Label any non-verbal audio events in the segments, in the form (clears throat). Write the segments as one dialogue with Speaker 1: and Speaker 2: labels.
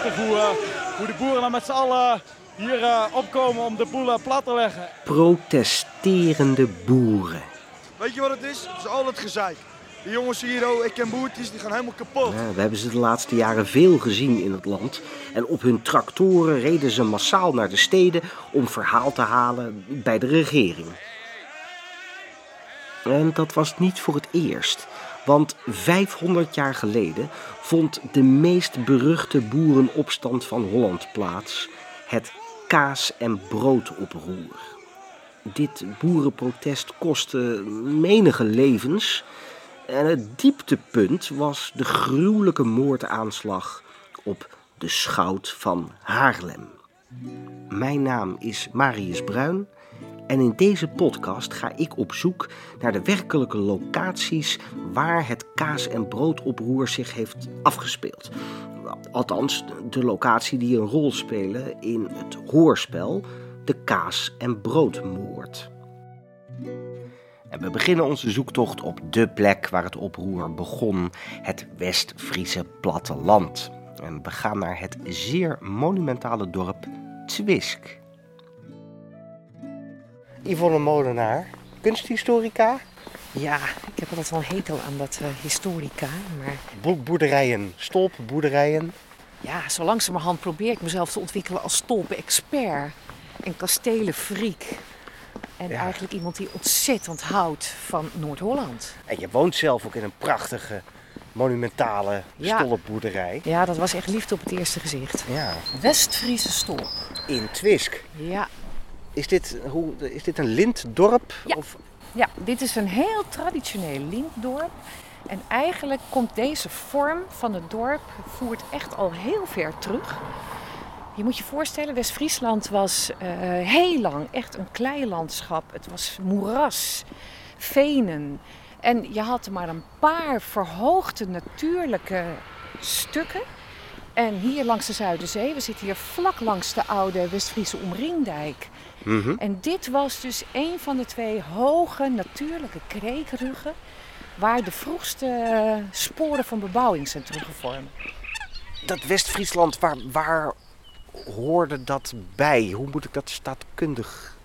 Speaker 1: prachtig hoe, uh, hoe de boeren dan met z'n allen hier uh, opkomen om de boel plat te leggen.
Speaker 2: Protesterende boeren.
Speaker 3: Weet je wat het is? Het is al het gezeik. Die jongens hier, oh, ik ken boertjes, die gaan helemaal kapot.
Speaker 2: Ja, we hebben ze de laatste jaren veel gezien in het land. En op hun tractoren reden ze massaal naar de steden om verhaal te halen bij de regering. En dat was niet voor het eerst. Want 500 jaar geleden vond de meest beruchte boerenopstand van Holland plaats. Het kaas- en broodoproer. Dit boerenprotest kostte menige levens. En het dieptepunt was de gruwelijke moordaanslag op de schout van Haarlem. Mijn naam is Marius Bruin en in deze podcast ga ik op zoek naar de werkelijke locaties waar het kaas- en broodoproer zich heeft afgespeeld. Althans, de locatie die een rol spelen in het hoorspel De Kaas- en Broodmoord. En we beginnen onze zoektocht op de plek waar het oproer begon, het West-Friese platteland. En we gaan naar het zeer monumentale dorp Twisk. Yvonne Molenaar, kunsthistorica.
Speaker 4: Ja, ik heb altijd wel een hekel aan dat uh, historica. Maar...
Speaker 2: Bo boerderijen, stolpboerderijen.
Speaker 4: Ja, zo langzamerhand probeer ik mezelf te ontwikkelen als stolpen-expert en kastelenfreak. En ja. eigenlijk iemand die ontzettend houdt van Noord-Holland.
Speaker 2: En je woont zelf ook in een prachtige, monumentale
Speaker 4: Ja.
Speaker 2: stolpboerderij.
Speaker 4: Ja, dat was echt liefde op het eerste gezicht.
Speaker 2: Ja,
Speaker 4: West-Friese stolp.
Speaker 2: in Twisk.
Speaker 4: Ja.
Speaker 2: Is dit, hoe, is dit een lintdorp?
Speaker 4: Ja.
Speaker 2: Of,
Speaker 4: ja, dit is een heel traditioneel lintdorp. En eigenlijk komt deze vorm van het dorp voert echt al heel ver terug. Je moet je voorstellen, West-Friesland was eh, heel lang echt een kleilandschap. Het was moeras, venen. En je had maar een paar verhoogde natuurlijke stukken. En hier langs de Zuiderzee, we zitten hier vlak langs de oude West-Friese omringdijk.
Speaker 2: Mhm.
Speaker 4: En dit was dus een van de twee hoge natuurlijke kreekruggen waar de vroegste eh, sporen van bebouwing zijn teruggevormd.
Speaker 2: Dat West-Friesland, waar, waar hoorde dat bij? Hoe moet ik dat staatkundig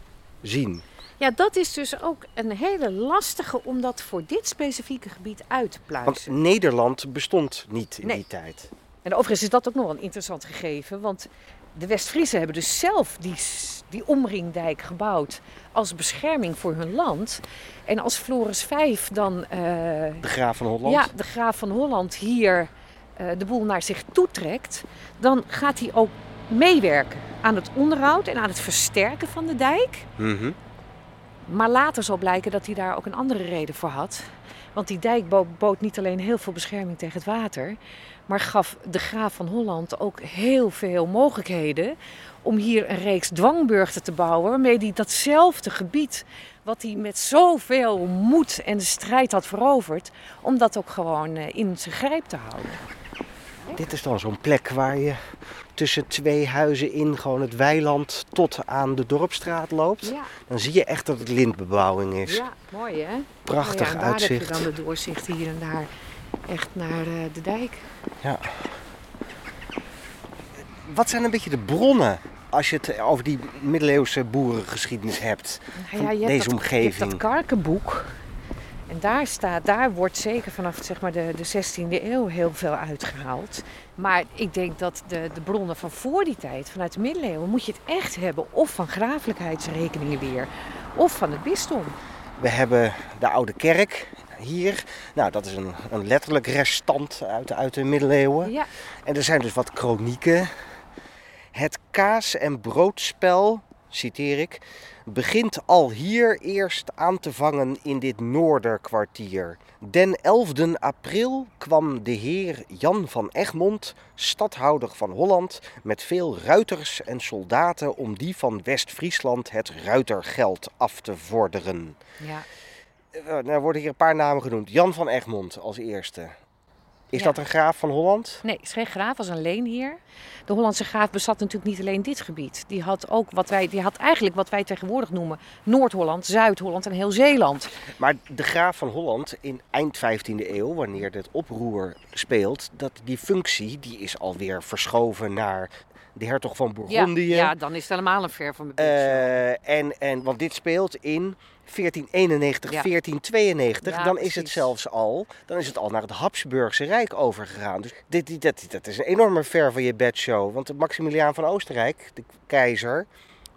Speaker 2: zien?
Speaker 4: Ja, dat is dus ook een hele lastige om dat voor dit specifieke gebied uit te
Speaker 2: Want
Speaker 4: pluizen.
Speaker 2: Nederland bestond niet in
Speaker 4: Nee.
Speaker 2: die tijd.
Speaker 4: En overigens is dat ook nog wel een interessant gegeven, want de West-Friesen hebben dus zelf die, die omringdijk gebouwd als bescherming voor hun land. En als Floris V dan eh,
Speaker 2: De graaf van Holland.
Speaker 4: ja, de graaf van Holland hier eh, de boel naar zich toetrekt, dan gaat hij ook meewerken aan het onderhoud en aan het versterken van de dijk.
Speaker 2: Mhm.
Speaker 4: Maar later zal blijken dat hij daar ook een andere reden voor had. Want die dijk bo- bood niet alleen heel veel bescherming tegen het water, maar gaf de graaf van Holland ook heel veel mogelijkheden om hier een reeks dwangburchten te bouwen, waarmee hij datzelfde gebied, wat hij met zoveel moed en strijd had veroverd, om dat ook gewoon eh, in zijn grijp te houden.
Speaker 2: Dit is dan zo'n plek waar je tussen twee huizen in gewoon het weiland tot aan de dorpstraat loopt.
Speaker 4: Ja,
Speaker 2: Dan zie je echt dat het lintbebouwing is.
Speaker 4: ja mooi hè?
Speaker 2: Prachtig
Speaker 4: ja, en daar
Speaker 2: uitzicht.
Speaker 4: heb je dan de doorzicht hier en daar echt naar eh, de dijk.
Speaker 2: Ja. Wat zijn een beetje de bronnen als je het over die middeleeuwse boerengeschiedenis hebt?
Speaker 4: Nou je hebt
Speaker 2: deze
Speaker 4: dat, Je hebt
Speaker 2: omgeving.
Speaker 4: dat karkenboek. En daar staat, daar wordt zeker vanaf zeg maar, de, de 16e eeuw heel veel uitgehaald. Maar ik denk dat de, de bronnen van voor die tijd, vanuit de middeleeuwen, moet je het echt hebben. Of van grafelijkheidsrekeningen weer, of van het bisdom.
Speaker 2: We hebben de oude kerk hier. Nou, dat is een, een letterlijk restant uit, uit de middeleeuwen.
Speaker 4: Ja,
Speaker 2: En er zijn dus wat kronieken. Het kaas- en broodspel, citeer ik, begint al hier eerst aan te vangen in dit Noorderkwartier. Den 11 april kwam de heer Jan van Egmond, stadhouder van Holland, met veel ruiters en soldaten om die van West-Friesland het ruitergeld af te vorderen.
Speaker 4: ja.
Speaker 2: Eh, Nou worden hier een paar namen genoemd. Jan van Egmond als eerste. Is
Speaker 4: Ja.
Speaker 2: dat een graaf van Holland?
Speaker 4: Nee, het is geen graaf, was een leenheer. De Hollandse graaf bezat natuurlijk niet alleen dit gebied. Die had ook wat wij, die had eigenlijk wat wij tegenwoordig noemen Noord-Holland, Zuid-Holland en heel Zeeland.
Speaker 2: Maar de graaf van Holland in eind 15e eeuw, wanneer het oproer speelt, dat die functie die is alweer verschoven naar de hertog van Bourgondië.
Speaker 4: Ja, ja, dan is het helemaal een ver van beeld.
Speaker 2: Eh, en, en, want dit speelt in 1491,
Speaker 4: Ja.
Speaker 2: 1492.
Speaker 4: Ja,
Speaker 2: dan is het zelfs al, dan is het al naar het Habsburgse Rijk overgegaan. Dus dit, dit, dat, dat is een enorme ver van je bedshow. Want Maximiliaan van Oostenrijk, de keizer,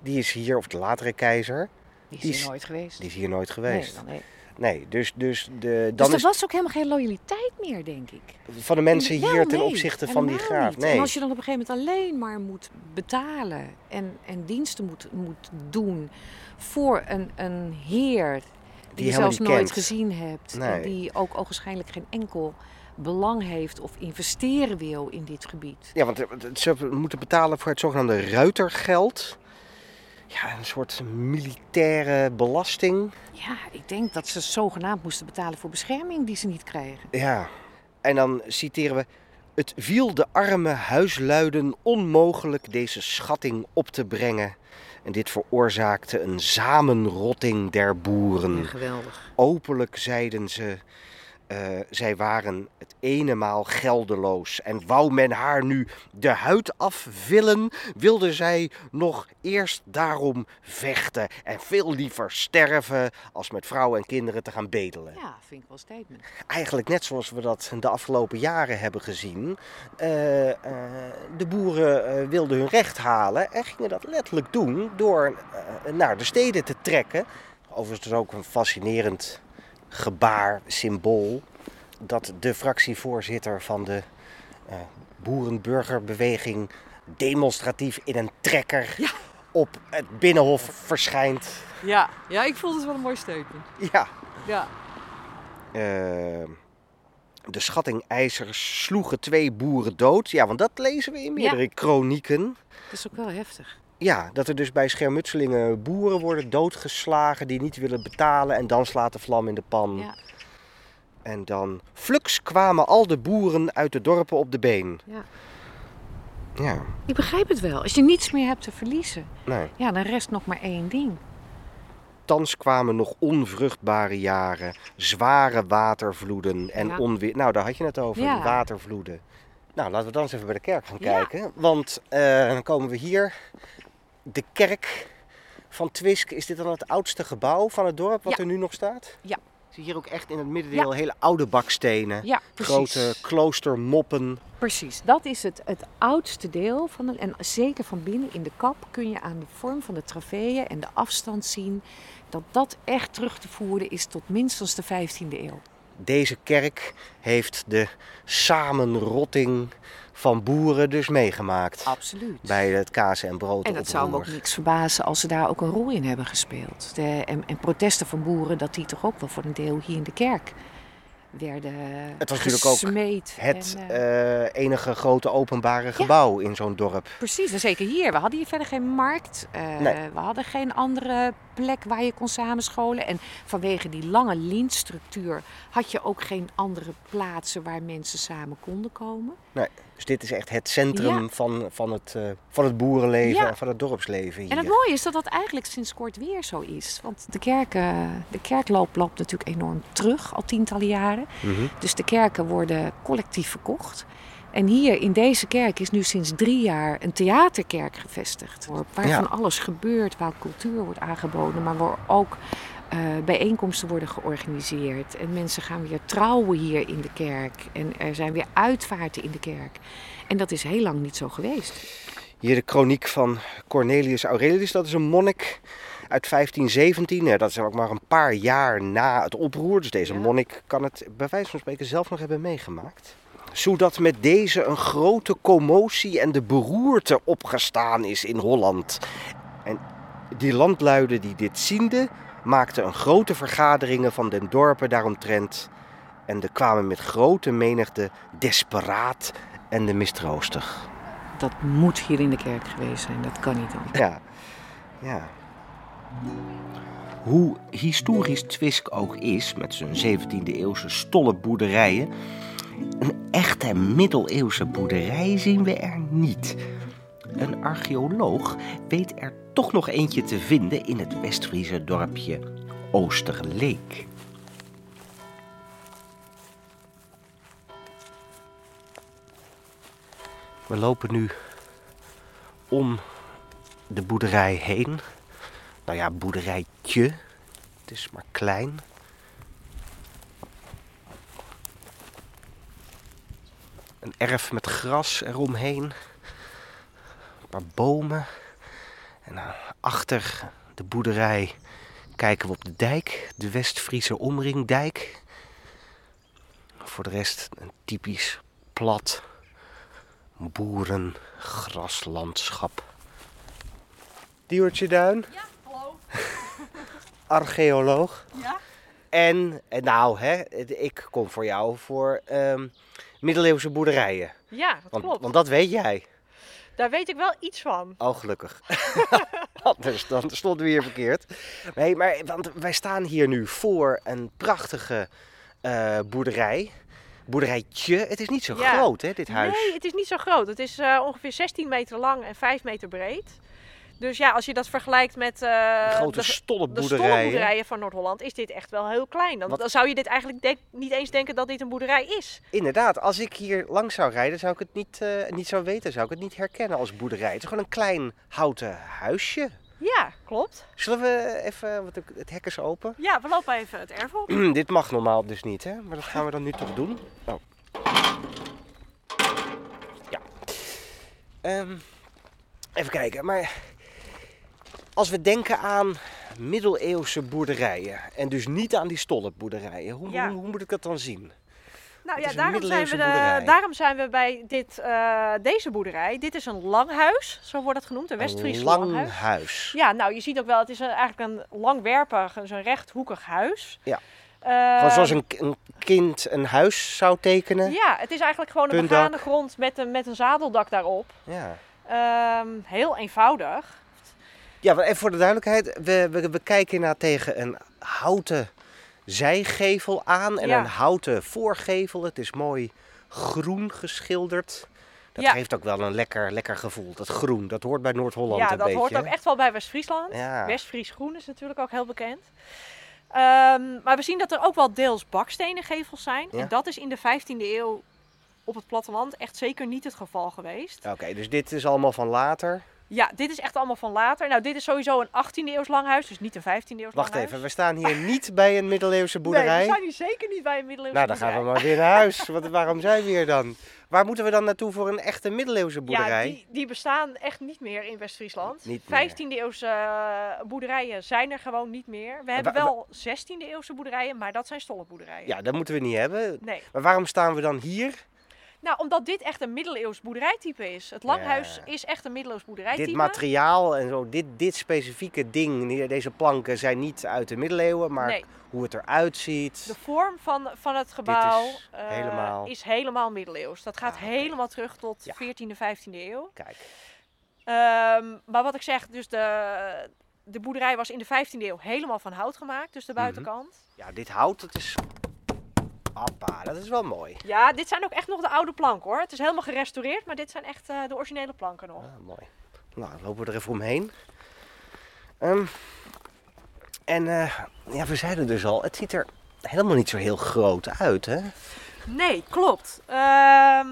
Speaker 2: die is hier, of de latere keizer,
Speaker 4: die is
Speaker 2: die
Speaker 4: hier nooit geweest.
Speaker 2: die is hier nooit geweest.
Speaker 4: Nee. Nee,
Speaker 2: dus, dus, de,
Speaker 4: Dus
Speaker 2: dan
Speaker 4: er
Speaker 2: is
Speaker 4: was ook helemaal geen loyaliteit meer, denk ik.
Speaker 2: van de mensen
Speaker 4: Wel,
Speaker 2: hier ten
Speaker 4: nee,
Speaker 2: opzichte van die graaf.
Speaker 4: niet. En
Speaker 2: Nee.
Speaker 4: als je dan op een gegeven moment alleen maar moet betalen en, en diensten moet, moet doen voor een, een heer die,
Speaker 2: Die
Speaker 4: je zelfs nooit
Speaker 2: kent.
Speaker 4: gezien hebt. En
Speaker 2: Nee.
Speaker 4: die ook ogenschijnlijk geen enkel belang heeft of investeren wil in dit gebied.
Speaker 2: Ja, want eh, ze moeten betalen voor het zogenaamde ruitergeld. Ja, een soort militaire belasting.
Speaker 4: Ja, ik denk dat ze zogenaamd moesten betalen voor bescherming die ze niet krijgen.
Speaker 2: Ja, en dan citeren we. Het viel de arme huisluiden onmogelijk deze schatting op te brengen. En dit veroorzaakte een samenrotting der boeren.
Speaker 4: Ja, geweldig.
Speaker 2: Openlijk zeiden ze, eh, zij waren het ene maal geldeloos. En wou men haar nu de huid afvillen, wilde zij nog eerst daarom vechten. En veel liever sterven als met vrouwen en kinderen te gaan bedelen.
Speaker 4: Ja, vind ik wel statement.
Speaker 2: Eigenlijk net zoals we dat de afgelopen jaren hebben gezien. Eh, eh, de boeren wilden hun recht halen en gingen dat letterlijk doen door naar de steden te trekken. Overigens ook een fascinerend gebaar, symbool, dat de fractievoorzitter van de eh boerenburgerbeweging demonstratief in een trekker
Speaker 4: Ja.
Speaker 2: op het binnenhof verschijnt.
Speaker 4: Ja, ja ik vond het wel een mooi statement.
Speaker 2: Ja,
Speaker 4: Ja.
Speaker 2: Eh, de schattingeisers sloegen twee boeren dood. Ja, want dat lezen we in meerdere kronieken.
Speaker 4: Dat is ook wel heftig.
Speaker 2: Ja, dat er dus bij schermutselingen boeren worden doodgeslagen die niet willen betalen. En dan slaat de vlam in de pan.
Speaker 4: Ja,
Speaker 2: En dan flux kwamen al de boeren uit de dorpen op de been.
Speaker 4: ja.
Speaker 2: Ja,
Speaker 4: Ik begrijp het wel. Als je niets meer hebt te verliezen,
Speaker 2: nee.
Speaker 4: ja, dan rest nog maar één ding.
Speaker 2: Thans kwamen nog onvruchtbare jaren, zware watervloeden en
Speaker 4: Ja.
Speaker 2: onweer. Nou, daar had je het over,
Speaker 4: Ja.
Speaker 2: watervloeden. Nou, laten we dan eens even bij de kerk gaan kijken. Want eh, dan komen we hier. De kerk van Twisk, is dit dan het oudste gebouw van het dorp wat
Speaker 4: Ja.
Speaker 2: er nu nog staat?
Speaker 4: Ja.
Speaker 2: Zie je hier ook echt in het middendeel hele oude bakstenen.
Speaker 4: Ja, precies.
Speaker 2: Grote kloostermoppen.
Speaker 4: Precies, dat is het, het oudste deel van de, en zeker van binnen in de kap kun je aan de vorm van de traveeën en de afstand zien dat dat echt terug te voeren is tot minstens de 15e eeuw.
Speaker 2: Deze kerk heeft de samenrotting van boeren dus meegemaakt.
Speaker 4: Absoluut.
Speaker 2: Bij het kaas- en brood.
Speaker 4: En dat zou me ook niks verbazen als ze daar ook een rol in hebben gespeeld. De, en, en protesten van boeren, dat die toch ook wel voor een deel hier in de kerk werden
Speaker 2: Het was natuurlijk ook. Het
Speaker 4: En, eh,
Speaker 2: eh, enige grote openbare gebouw in zo'n dorp.
Speaker 4: Precies, en zeker hier. We hadden hier verder geen markt. eh,
Speaker 2: Nee.
Speaker 4: We hadden geen andere plek waar je kon samenscholen. En vanwege die lange lintstructuur had je ook geen andere plaatsen waar mensen samen konden komen.
Speaker 2: Dus dit is echt het centrum
Speaker 4: Ja.
Speaker 2: van, van, het, eh, van het boerenleven
Speaker 4: Ja.
Speaker 2: en van het dorpsleven hier.
Speaker 4: En het mooie is dat dat eigenlijk sinds kort weer zo is. Want de, kerken, de kerkloop loopt natuurlijk enorm terug, al tientallen jaren.
Speaker 2: Mhm.
Speaker 4: Dus de kerken worden collectief verkocht. En hier in deze kerk is nu sinds drie jaar een theaterkerk gevestigd. Waar
Speaker 2: Ja.
Speaker 4: van alles gebeurt, waar cultuur wordt aangeboden, maar waar ook eh, bijeenkomsten worden georganiseerd. En mensen gaan weer trouwen hier in de kerk. En er zijn weer uitvaarten in de kerk. En dat is heel lang niet zo geweest.
Speaker 2: Hier de kroniek van Cornelius Aurelius, dat is een monnik uit 1517. Ja, dat is ook maar een paar jaar na het oproer. Dus deze
Speaker 4: Ja.
Speaker 2: monnik kan het bij wijze van spreken zelf nog hebben meegemaakt. Zodat met deze een grote commotie en de beroerte opgestaan is in Holland. En die landluiden die dit zienden, maakten een grote vergaderingen van den dorpen daaromtrent. En er kwamen met grote menigte desperaat en de mistroostig.
Speaker 4: Dat moet hier in de kerk geweest zijn. Dat kan niet anders.
Speaker 2: Ja, ja.
Speaker 5: Hoe historisch Twisk ook is, met zijn 17e eeuwse stolle boerderijen,
Speaker 2: een echte middeleeuwse boerderij zien we er niet. Een archeoloog weet er toch nog eentje te vinden in het Westfriese dorpje Oosterleek. We lopen nu om de boerderij heen. Nou ja, boerderijtje. Het is maar klein. Een erf met gras eromheen. Een paar bomen. En nou, achter de boerderij kijken we op de dijk. De West-Friese omringdijk. Voor de rest een typisch plat boerengraslandschap. Diewertje Duin,
Speaker 5: Ja, hallo. (laughs)
Speaker 2: archeoloog.
Speaker 5: Ja?
Speaker 2: En, en nou, hè, ik kom voor jou voor ehm, middeleeuwse boerderijen.
Speaker 5: Ja, dat
Speaker 2: Want,
Speaker 5: klopt.
Speaker 2: want dat weet jij.
Speaker 5: Daar weet ik wel iets van.
Speaker 2: Oh, gelukkig. (laughs) Anders dan stonden we hier verkeerd. Nee, maar want wij staan hier nu voor een prachtige eh, boerderij. Boerderijtje. Het is niet zo
Speaker 5: Ja.
Speaker 2: groot, hè, dit huis.
Speaker 5: Nee, het is niet zo groot. Het is eh, ongeveer 16 meter lang en 5 meter breed. Dus ja, als je dat vergelijkt met
Speaker 2: De grote
Speaker 5: de, de
Speaker 2: stollenboerderijen.
Speaker 5: van Noord-Holland, is dit echt wel heel klein. Dan,
Speaker 2: Wat-
Speaker 5: dan zou je dit eigenlijk denk- niet eens denken dat dit een boerderij is.
Speaker 2: Inderdaad, als ik hier langs zou rijden, zou ik het niet, eh, niet zo weten. Zou ik het niet herkennen als boerderij. Het is gewoon een klein houten huisje.
Speaker 5: Ja, klopt.
Speaker 2: Zullen we even, want het hek is open.
Speaker 5: Ja, we lopen even het erf op. (clears throat)
Speaker 2: Dit mag normaal dus niet, hè? Maar dat gaan we dan nu toch doen. Oh. Ja. Ehm, even kijken, maar als we denken aan middeleeuwse boerderijen en dus niet aan die stollenboerderijen, hoe,
Speaker 5: Ja.
Speaker 2: hoe, hoe moet ik dat dan zien?
Speaker 5: Nou ja, daarom zijn, we de- daarom zijn we bij dit, eh, deze boerderij. Dit is een langhuis, zo wordt het genoemd, een West-Fries
Speaker 2: Een
Speaker 5: langhuis.
Speaker 2: lang huis.
Speaker 5: Ja, nou je ziet ook wel, het is een, eigenlijk een langwerpig, een rechthoekig huis.
Speaker 2: Ja.
Speaker 5: Eh,
Speaker 2: zoals een, een kind een huis zou tekenen.
Speaker 5: Ja, het is eigenlijk gewoon een begane grond met een, met een zadeldak daarop.
Speaker 2: Ja.
Speaker 5: Ehm, heel eenvoudig.
Speaker 2: Ja, maar even voor de duidelijkheid. We, we, we kijken naar tegen een houten zijgevel aan en
Speaker 5: Ja.
Speaker 2: een houten voorgevel. Het is mooi groen geschilderd. Dat
Speaker 5: Ja.
Speaker 2: geeft ook wel een lekker, lekker gevoel. Dat groen, dat hoort bij Noord-Holland
Speaker 5: Ja,
Speaker 2: een
Speaker 5: dat
Speaker 2: beetje.
Speaker 5: hoort ook echt wel bij West-Friesland.
Speaker 2: Ja.
Speaker 5: West-Fries groen is natuurlijk ook heel bekend. Ehm, maar we zien dat er ook wel deels bakstenen gevels zijn.
Speaker 2: Ja.
Speaker 5: En dat is in de 15e eeuw op het platteland echt zeker niet het geval geweest.
Speaker 2: Oké, dus dit is allemaal van later.
Speaker 5: Ja, dit is echt allemaal van later. Nou, dit is sowieso een 18e eeuws langhuis, dus niet een 15e eeuws
Speaker 2: Wacht
Speaker 5: langhuis.
Speaker 2: even, we staan hier niet bij een middeleeuwse boerderij.
Speaker 5: Nee, we zijn hier zeker niet bij een middeleeuwse
Speaker 2: nou, dan gaan we
Speaker 5: boerderij.
Speaker 2: maar weer naar huis. Want waarom zijn we hier dan? Waar moeten we dan naartoe voor een echte middeleeuwse boerderij?
Speaker 5: Ja, die, die bestaan echt niet meer in West-Friesland.
Speaker 2: Niet meer.
Speaker 5: 15e eeuwse eh, boerderijen zijn er gewoon niet meer. We hebben
Speaker 2: wa-
Speaker 5: wel 16e eeuwse boerderijen, maar dat zijn stollenboerderijen.
Speaker 2: Ja, dat moeten we niet hebben.
Speaker 5: Nee.
Speaker 2: Maar waarom staan we dan hier?
Speaker 5: Nou, omdat dit echt een middeleeuws boerderijtype is. Het langhuis
Speaker 2: Ja.
Speaker 5: is echt een middeleeuws boerderijtype.
Speaker 2: Dit materiaal en zo, dit, dit specifieke ding, deze planken zijn niet uit de middeleeuwen, maar
Speaker 5: Nee,
Speaker 2: hoe het eruit ziet.
Speaker 5: de vorm van, van het gebouw
Speaker 2: is
Speaker 5: eh,
Speaker 2: helemaal-
Speaker 5: is helemaal middeleeuws. Dat gaat
Speaker 2: Ah,
Speaker 5: helemaal terug tot
Speaker 2: Ja.
Speaker 5: 14e, 15e eeuw.
Speaker 2: Kijk,
Speaker 5: Ehm, maar wat ik zeg, dus de, de boerderij was in de 15e eeuw helemaal van hout gemaakt, dus de
Speaker 2: Mhm.
Speaker 5: buitenkant.
Speaker 2: ja, dit hout, dat is... Appa, dat is wel mooi.
Speaker 5: Ja, dit zijn ook echt nog de oude planken hoor. Het is helemaal gerestaureerd, maar dit zijn echt eh, de originele planken nog.
Speaker 2: Ah, mooi. Nou, dan lopen we er even omheen. Ehm, en eh, ja, we zeiden dus al, het ziet er helemaal niet zo heel groot uit, hè?
Speaker 5: Nee, klopt. Ehm,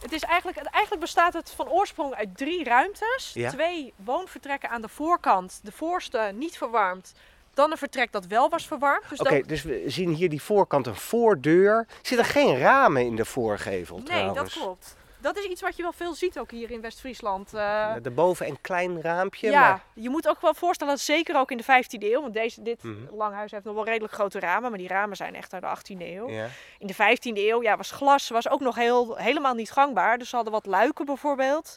Speaker 5: het is eigenlijk, eigenlijk bestaat het van oorsprong uit drie ruimtes.
Speaker 2: Ja.
Speaker 5: Twee woonvertrekken aan de voorkant. De voorste niet verwarmd. Dan een vertrek dat wel was verwarmd. Dus
Speaker 2: Oké,
Speaker 5: dan-
Speaker 2: dus we zien hier die voorkant een voordeur. Zitten geen ramen in de voorgevel
Speaker 5: Nee,
Speaker 2: trouwens?
Speaker 5: dat klopt. Dat is iets wat je wel veel ziet ook hier in West-Friesland. Eh,
Speaker 2: Daarboven een klein raampje,
Speaker 5: ja,
Speaker 2: maar...
Speaker 5: je moet ook wel voorstellen, dat zeker ook in de 15e eeuw, want deze, dit
Speaker 2: Mhm.
Speaker 5: langhuis heeft nog wel redelijk grote ramen, maar die ramen zijn echt uit de 18e eeuw.
Speaker 2: Ja.
Speaker 5: In de 15e eeuw ja, was glas was ook nog heel, helemaal niet gangbaar, dus ze hadden wat luiken bijvoorbeeld.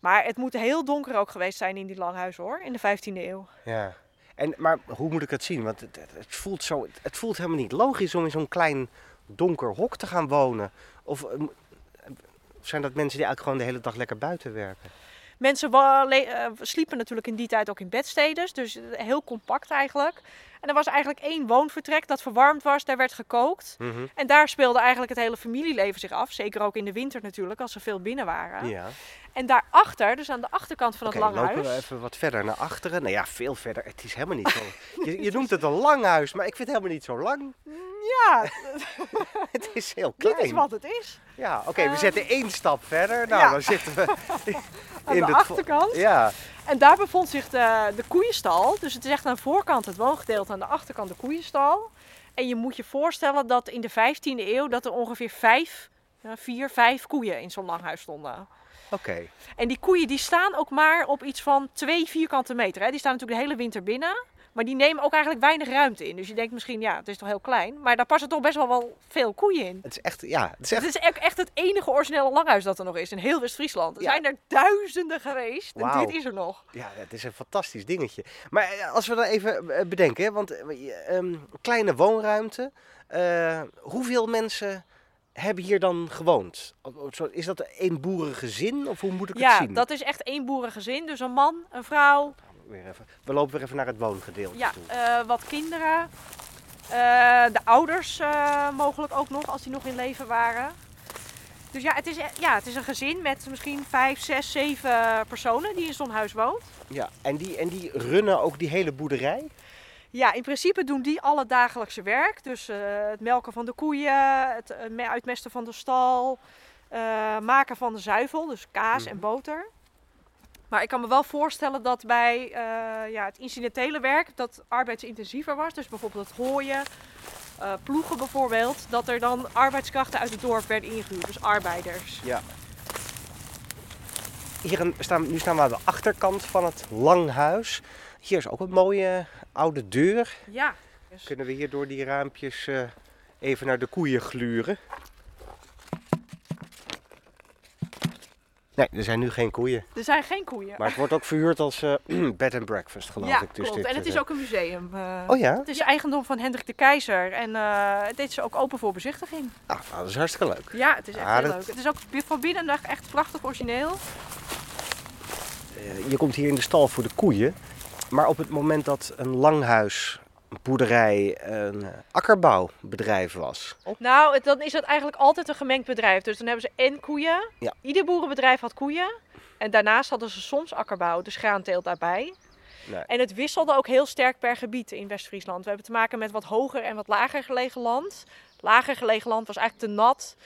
Speaker 5: Maar het moet heel donker ook geweest zijn in die langhuis hoor, in de 15e eeuw.
Speaker 2: Ja. En, maar hoe moet ik het zien? Want het, het, voelt zo, het voelt helemaal niet logisch om in zo'n klein donker hok te gaan wonen. Of eh, zijn dat mensen die eigenlijk gewoon de hele dag lekker buiten werken?
Speaker 5: Mensen eh, sliepen natuurlijk in die tijd ook in bedstedes, dus heel compact eigenlijk. En er was eigenlijk één woonvertrek dat verwarmd was, daar werd gekookt.
Speaker 2: Mhm.
Speaker 5: En daar speelde eigenlijk het hele familieleven zich af. Zeker ook in de winter natuurlijk, als ze veel binnen waren.
Speaker 2: Ja.
Speaker 5: En daarachter, dus aan de achterkant van het
Speaker 2: Oké,
Speaker 5: langhuis...
Speaker 2: lopen we even wat verder naar achteren. Nou ja, veel verder. Het is helemaal niet zo... (laughs) Je, je noemt het een langhuis, maar ik vind het helemaal niet zo lang.
Speaker 5: Ja, (laughs)
Speaker 2: Het is heel klein.
Speaker 5: dit is wat het is.
Speaker 2: Ja, oké, we
Speaker 5: Eh,
Speaker 2: zetten één stap verder. Nou,
Speaker 5: ja.
Speaker 2: dan zitten we (laughs)
Speaker 5: Aan
Speaker 2: in
Speaker 5: de achterkant.
Speaker 2: Ja,
Speaker 5: En daar bevond zich de, de koeienstal. Dus het is echt aan de voorkant het woongedeelte, aan de achterkant de koeienstal. En je moet je voorstellen dat in de 15e eeuw dat er ongeveer vijf, ja, vier, vijf koeien in zo'n langhuis stonden.
Speaker 2: oké.
Speaker 5: En die koeien die staan ook maar op iets van twee vierkante meter. Hè. Die staan natuurlijk de hele winter binnen. Maar die nemen ook eigenlijk weinig ruimte in. Dus je denkt misschien, ja, het is toch heel klein. Maar daar passen toch best wel wel veel koeien in.
Speaker 2: Het is echt, ja, het is echt...
Speaker 5: Het is echt- het enige originele langhuis dat er nog is in heel West-Friesland. Er
Speaker 2: Ja.
Speaker 5: zijn er duizenden geweest en
Speaker 2: Wauw.
Speaker 5: dit is er nog.
Speaker 2: Ja, het is een fantastisch dingetje. Maar eh, als we dan even eh, bedenken, want ehm, kleine woonruimte. hoeveel mensen hebben hier dan gewoond? Is dat een boerengezin of hoe moet ik het
Speaker 5: Ja,
Speaker 2: zien?
Speaker 5: dat is echt één boerengezin. Dus een man, een vrouw,
Speaker 2: Weer even. We lopen weer even naar het woongedeelte
Speaker 5: ja,
Speaker 2: toe.
Speaker 5: eh, wat kinderen. eh, de ouders eh, mogelijk ook nog, als die nog in leven waren. Dus ja het, is, e- ja, het is een gezin met misschien vijf, zes, zeven personen die in zo'n huis woont.
Speaker 2: Ja, en die, en die runnen ook die hele boerderij?
Speaker 5: Ja, in principe doen die alle dagelijkse werk. Dus het melken van de koeien, het me- uitmesten van de stal, maken van de zuivel, dus kaas en boter. Maar ik kan me wel voorstellen dat bij eh, ja, het incidentele werk dat arbeidsintensiever was. Dus bijvoorbeeld het hooien, eh, ploegen bijvoorbeeld. Dat er dan arbeidskrachten uit het dorp werden ingehuurd, dus arbeiders.
Speaker 2: Ja. Hier staan, nu staan we aan de achterkant van het langhuis. Hier is ook een mooie oude deur.
Speaker 5: Ja,
Speaker 2: Kunnen we hier door die raampjes eh, even naar de koeien gluren? Nee, er zijn nu geen koeien.
Speaker 5: er zijn geen koeien.
Speaker 2: Maar het wordt ook verhuurd als eh, (clears throat) bed and breakfast, geloof
Speaker 5: ja,
Speaker 2: ik. Dus
Speaker 5: klopt.
Speaker 2: dit,
Speaker 5: en het
Speaker 2: eh,
Speaker 5: is ook een museum. eh.
Speaker 2: Oh ja?
Speaker 5: Het is eigendom van Hendrik de Keizer en eh dit is ook open voor bezichtiging.
Speaker 2: Ah, nou, dat is hartstikke leuk.
Speaker 5: Ja, het is echt
Speaker 2: Ah,
Speaker 5: heel
Speaker 2: dat-
Speaker 5: leuk. Het is ook van binnen echt- echt prachtig origineel.
Speaker 2: Eh, je komt hier in de stal voor de koeien. Maar op het moment dat een langhuis, boerderij, een akkerbouwbedrijf was.
Speaker 5: Nou, dan is het eigenlijk altijd een gemengd bedrijf. Dus dan hebben ze en koeien.
Speaker 2: Ja.
Speaker 5: Ieder boerenbedrijf had koeien. En daarnaast hadden ze soms akkerbouw, dus graanteelt daarbij.
Speaker 2: Nee.
Speaker 5: En het wisselde ook heel sterk per gebied in West-Friesland. We hebben te maken met wat hoger en wat lager gelegen land. Lager gelegen land was eigenlijk te nat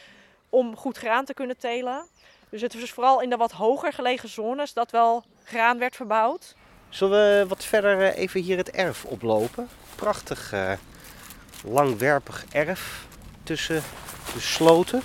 Speaker 5: om goed graan te kunnen telen. Dus het was dus vooral in de wat hoger gelegen zones dat wel graan werd verbouwd.
Speaker 2: Zullen we wat verder eh, even hier het erf oplopen? Prachtig eh, langwerpig erf tussen de sloten.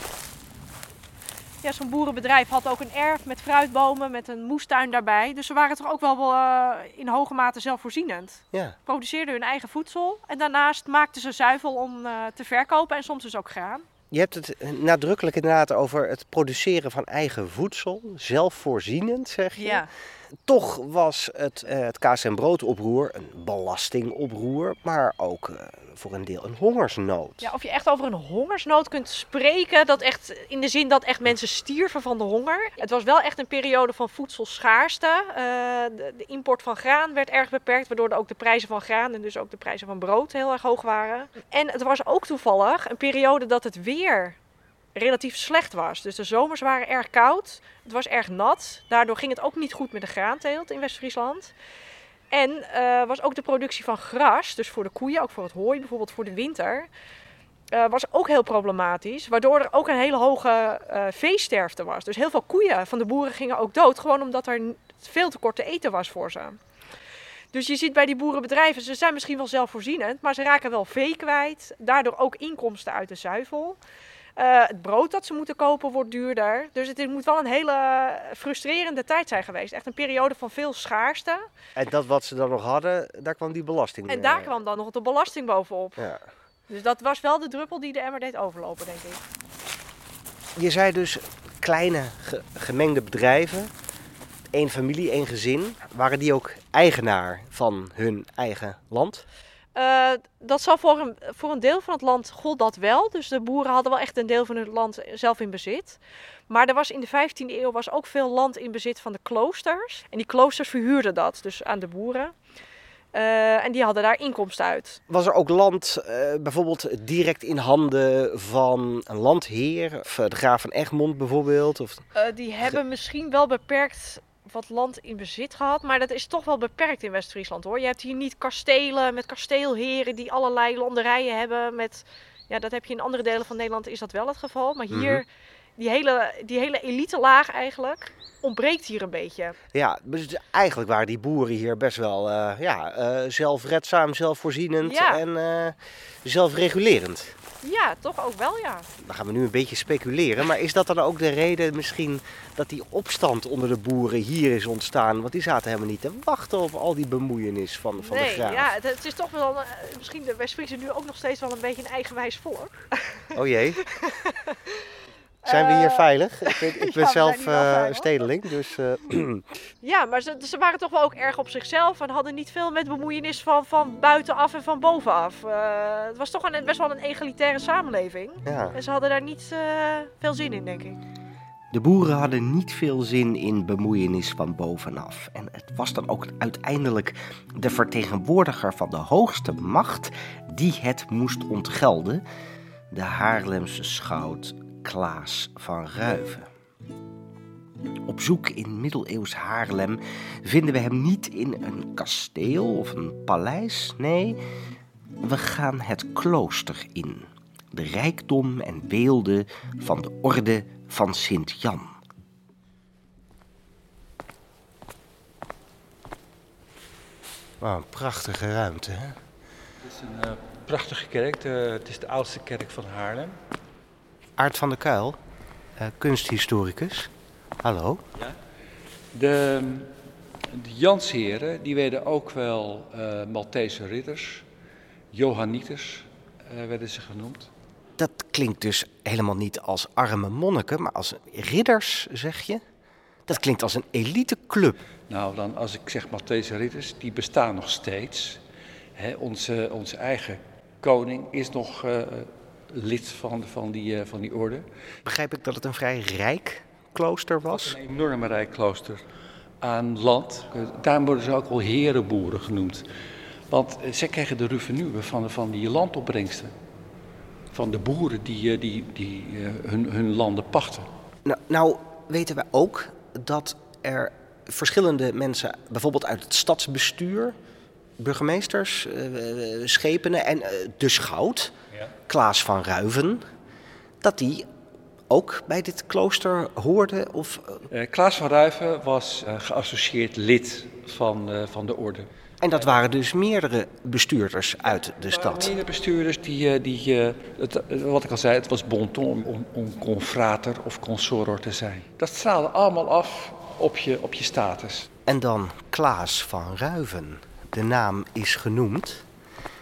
Speaker 5: Ja, zo'n boerenbedrijf had ook een erf met fruitbomen, met een moestuin daarbij. Dus ze waren toch ook wel, eh, in hoge mate zelfvoorzienend.
Speaker 2: Ja,
Speaker 5: Produceerden hun eigen voedsel en daarnaast maakten ze zuivel om te verkopen en soms dus ook graan.
Speaker 2: je hebt het nadrukkelijk inderdaad over het produceren van eigen voedsel. Zelfvoorzienend, zeg je. Toch was het, eh, het kaas- en broodoproer een belastingoproer, maar ook eh, voor een deel een hongersnood.
Speaker 5: Ja, of je echt over een hongersnood kunt spreken, dat echt in de zin dat echt mensen stierven van de honger. Het was wel echt een periode van voedselschaarste. Eh, de, de import van graan werd erg beperkt, waardoor ook de prijzen van graan en dus ook de prijzen van brood heel erg hoog waren. En het was ook toevallig een periode dat het weer relatief slecht was. Dus de zomers waren erg koud, het was erg nat. Daardoor ging het ook niet goed met de graanteelt in West-Friesland. En eh, was ook de productie van gras, dus voor de koeien, ook voor het hooi, bijvoorbeeld voor de winter, eh, was ook heel problematisch. Waardoor er ook een hele hoge eh, veesterfte was. Dus heel veel koeien van de boeren gingen ook dood, gewoon omdat er veel te kort te eten was voor ze. Dus je ziet bij die boerenbedrijven, ze zijn misschien wel zelfvoorzienend, maar ze raken wel vee kwijt. Daardoor ook inkomsten uit de zuivel. Eh, het brood dat ze moeten kopen wordt duurder. Dus het moet wel een hele frustrerende tijd zijn geweest. Echt een periode van veel schaarste.
Speaker 2: En dat wat ze dan nog hadden, daar kwam die belasting
Speaker 5: En daar kwam dan nog de belasting bovenop.
Speaker 2: Ja.
Speaker 5: Dus dat was wel de druppel die de emmer deed overlopen, denk ik.
Speaker 2: Je zei dus kleine ge- gemengde bedrijven, één familie, één gezin. Waren die ook eigenaar van hun eigen land?
Speaker 5: Eh, dat zal voor een, voor een deel van het land gold dat wel. Dus de boeren hadden wel echt een deel van hun land zelf in bezit. Maar er was in de 15e eeuw was ook veel land in bezit van de kloosters. En die kloosters verhuurden dat dus aan de boeren. Eh, en die hadden daar inkomsten uit.
Speaker 2: Was er ook land, eh, bijvoorbeeld direct in handen van een landheer, of de graaf van Egmond bijvoorbeeld? Of...
Speaker 5: Eh, die hebben misschien wel beperkt wat land in bezit gehad, maar dat is toch wel beperkt in West-Friesland hoor. Je hebt hier niet kastelen met kasteelheren die allerlei landerijen hebben. Met, ja, dat heb je in andere delen van Nederland is dat wel het geval, maar hier
Speaker 2: Mhm.
Speaker 5: Die hele, die hele elite laag eigenlijk ontbreekt hier een beetje.
Speaker 2: Ja, dus eigenlijk waren die boeren hier best wel eh, ja, eh, zelfredzaam, zelfvoorzienend
Speaker 5: Ja.
Speaker 2: en eh, zelfregulerend.
Speaker 5: Ja, toch ook wel ja.
Speaker 2: Dan gaan we nu een beetje speculeren, maar is dat dan ook de reden misschien dat die opstand onder de boeren hier is ontstaan? Want die zaten helemaal niet te wachten op al die bemoeienis van, van de
Speaker 5: nee,
Speaker 2: graaf.
Speaker 5: ja, het, het is toch wel, misschien de West-Friesen nu ook nog steeds wel een beetje een eigenwijs volk.
Speaker 2: Oh jee. (laughs) Zijn we hier
Speaker 5: Eh,
Speaker 2: veilig? Ik, (laughs) weet, ik ben
Speaker 5: ja,
Speaker 2: zelf
Speaker 5: wel
Speaker 2: eh, stedeling, dus eh, (clears throat)
Speaker 5: Ja, maar ze, ze waren toch wel ook erg op zichzelf en hadden niet veel met bemoeienis van, van buitenaf en van bovenaf. Eh, het was toch een, best wel een egalitaire samenleving.
Speaker 2: ja.
Speaker 5: En ze hadden daar niet eh, veel zin in, denk ik.
Speaker 2: De boeren hadden niet veel zin in bemoeienis van bovenaf. En het was dan ook uiteindelijk de vertegenwoordiger van de hoogste macht die het moest ontgelden. De Haarlemse schout Klaas van Ruiven. Op zoek in middeleeuws Haarlem vinden we hem niet in een kasteel of een paleis. Nee, we gaan het klooster in. De rijkdom en weelde van de orde van Sint-Jan. Wat een prachtige ruimte, hè?
Speaker 6: Het is een eh, prachtige kerk. De- het is de oudste kerk van Haarlem.
Speaker 2: Aart van der Kuil, eh, kunsthistoricus. Hallo.
Speaker 6: De, de Jansheren die werden ook wel eh Maltese ridders, Johanniters eh, werden ze genoemd.
Speaker 2: Dat klinkt dus helemaal niet als arme monniken, maar als ridders, zeg je? Dat klinkt als een eliteclub.
Speaker 6: Nou, dan als ik zeg Maltese ridders, die bestaan nog steeds. Hè, onze, onze eigen koning is nog lid van, van, die, eh, van die orde.
Speaker 2: Begrijp ik dat het een vrij rijk klooster was?
Speaker 6: Een enorme rijk klooster aan land. Daarom worden ze ook wel herenboeren genoemd. Want eh, zij kregen de revenue van, van die landopbrengsten. Van de boeren die, eh, die, die hun, hun landen pachten.
Speaker 2: Nou, nou weten we ook dat er verschillende mensen, bijvoorbeeld uit het stadsbestuur, burgemeesters, schepenen en de schout, Klaas van Ruiven, dat die ook bij dit klooster hoorde of eh,
Speaker 6: Eh, Klaas van Ruiven was eh, geassocieerd lid van, eh, van de orde.
Speaker 2: en dat waren dus meerdere bestuurders uit de stad.
Speaker 6: Meerdere bestuurders die, eh, die het, wat ik al zei, het was bon ton om, om, om confrater of consoror te zijn. Dat straalde allemaal af op je, op je status.
Speaker 2: En dan Klaas van Ruiven. De naam is genoemd.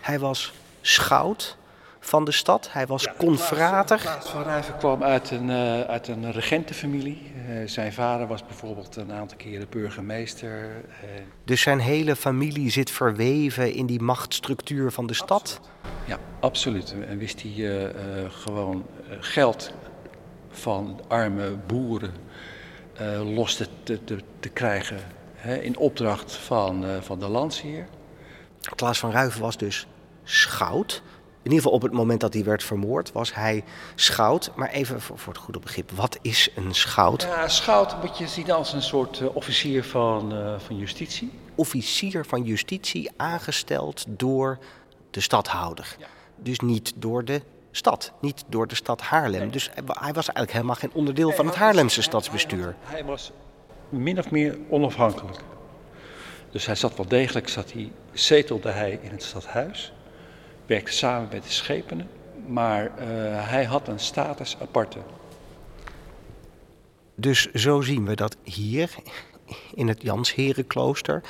Speaker 2: Hij was schout van de stad. Hij was confrater.
Speaker 6: Klaas van Ruiven kwam uit een, eh, uit een regentenfamilie. Eh, zijn vader was bijvoorbeeld een aantal keren burgemeester. Eh,
Speaker 2: Dus zijn hele familie zit verweven in die machtsstructuur van de stad.
Speaker 6: ja, absoluut. En wist hij gewoon geld van arme boeren los te, te, te, krijgen. Hè, in opdracht van, van de landsheer.
Speaker 2: Klaas van Ruiven was dus schout. In ieder geval op het moment dat hij werd vermoord was hij schout. Maar even voor, voor het goede begrip, wat is een schout?
Speaker 6: Ja, schout moet je zien als een soort eh, officier van, eh, van justitie.
Speaker 2: Officier van justitie aangesteld door de stadhouder. Dus niet door de stad, niet door de stad Haarlem. Dus hij wa- hij was eigenlijk helemaal geen onderdeel van het Haarlemse stadsbestuur.
Speaker 6: Hij was min of meer onafhankelijk. Dus hij zat wel degelijk, zat hij, zetelde hij in het stadhuis, werkte samen met de schepenen, maar eh, hij had een status aparte.
Speaker 2: Dus zo zien we dat hier in het Jansherenklooster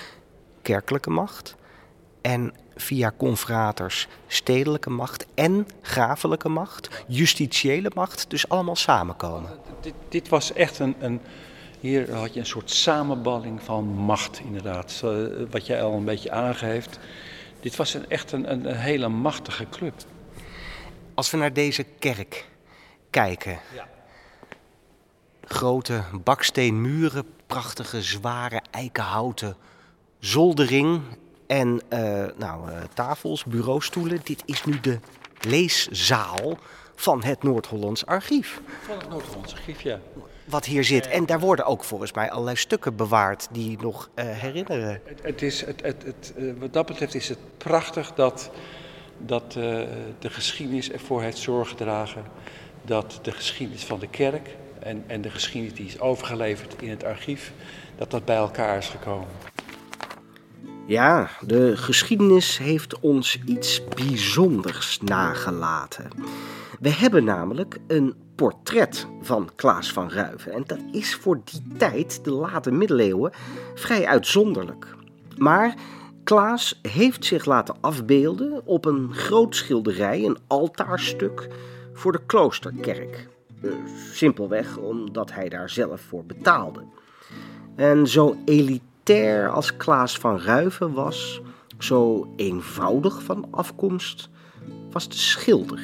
Speaker 2: kerkelijke macht en via confraters stedelijke macht en grafelijke macht, justitiële macht, dus allemaal samenkomen.
Speaker 6: Dit, dit was echt een, een. Hier had je een soort samenballing van macht, inderdaad. Zo, Wat jij al een beetje aangeeft. Dit was een, echt een, een, een hele machtige club.
Speaker 2: Als we naar deze kerk kijken. Grote baksteenmuren, prachtige zware eikenhouten zoldering. En eh, nou, eh, tafels, bureaustoelen. Dit is nu de leeszaal van het Noord-Hollands Archief.
Speaker 6: Van het Noord-Hollandse archief, ja.
Speaker 2: Wat hier zit. En daar worden ook volgens mij allerlei stukken bewaard die nog eh, herinneren.
Speaker 6: Het, het is, het, het, het, eh, wat dat betreft is het prachtig dat, dat eh, de geschiedenis ervoor heeft zorg gedragen dat de geschiedenis van de kerk en, en de geschiedenis die is overgeleverd in het archief, dat dat bij elkaar is gekomen.
Speaker 2: Ja, de geschiedenis heeft ons iets bijzonders nagelaten. We hebben namelijk een portret van Klaas van Ruiven. En dat is voor die tijd, de late middeleeuwen, vrij uitzonderlijk. Maar Klaas heeft zich laten afbeelden op een groot schilderij, een altaarstuk voor de kloosterkerk. Eh, Simpelweg omdat hij daar zelf voor betaalde. En zo elitair als Klaas van Ruiven was, zo eenvoudig van afkomst, was de schilder.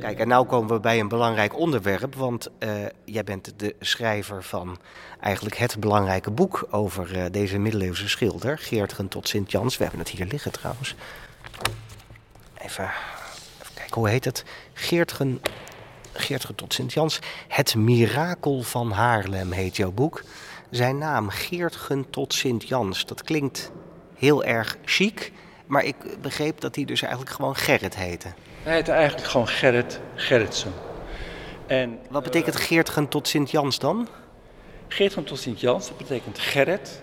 Speaker 2: Kijk, en nou komen we bij een belangrijk onderwerp, want eh, jij bent de schrijver van eigenlijk het belangrijke boek over eh, deze middeleeuwse schilder, Geertgen tot Sint-Jans. We hebben het hier liggen trouwens. Even, even kijken, hoe heet het? Geertgen, Geertgen tot Sint-Jans. Het mirakel van Haarlem heet jouw boek. Zijn naam, Geertgen tot Sint-Jans, dat klinkt heel erg chic, maar ik begreep dat hij dus eigenlijk gewoon Gerrit heette.
Speaker 6: Hij heette eigenlijk gewoon Gerrit Gerritsen. En
Speaker 2: Wat betekent Geertgen tot Sint-Jans dan?
Speaker 6: Geertgen tot Sint-Jans, dat betekent Gerrit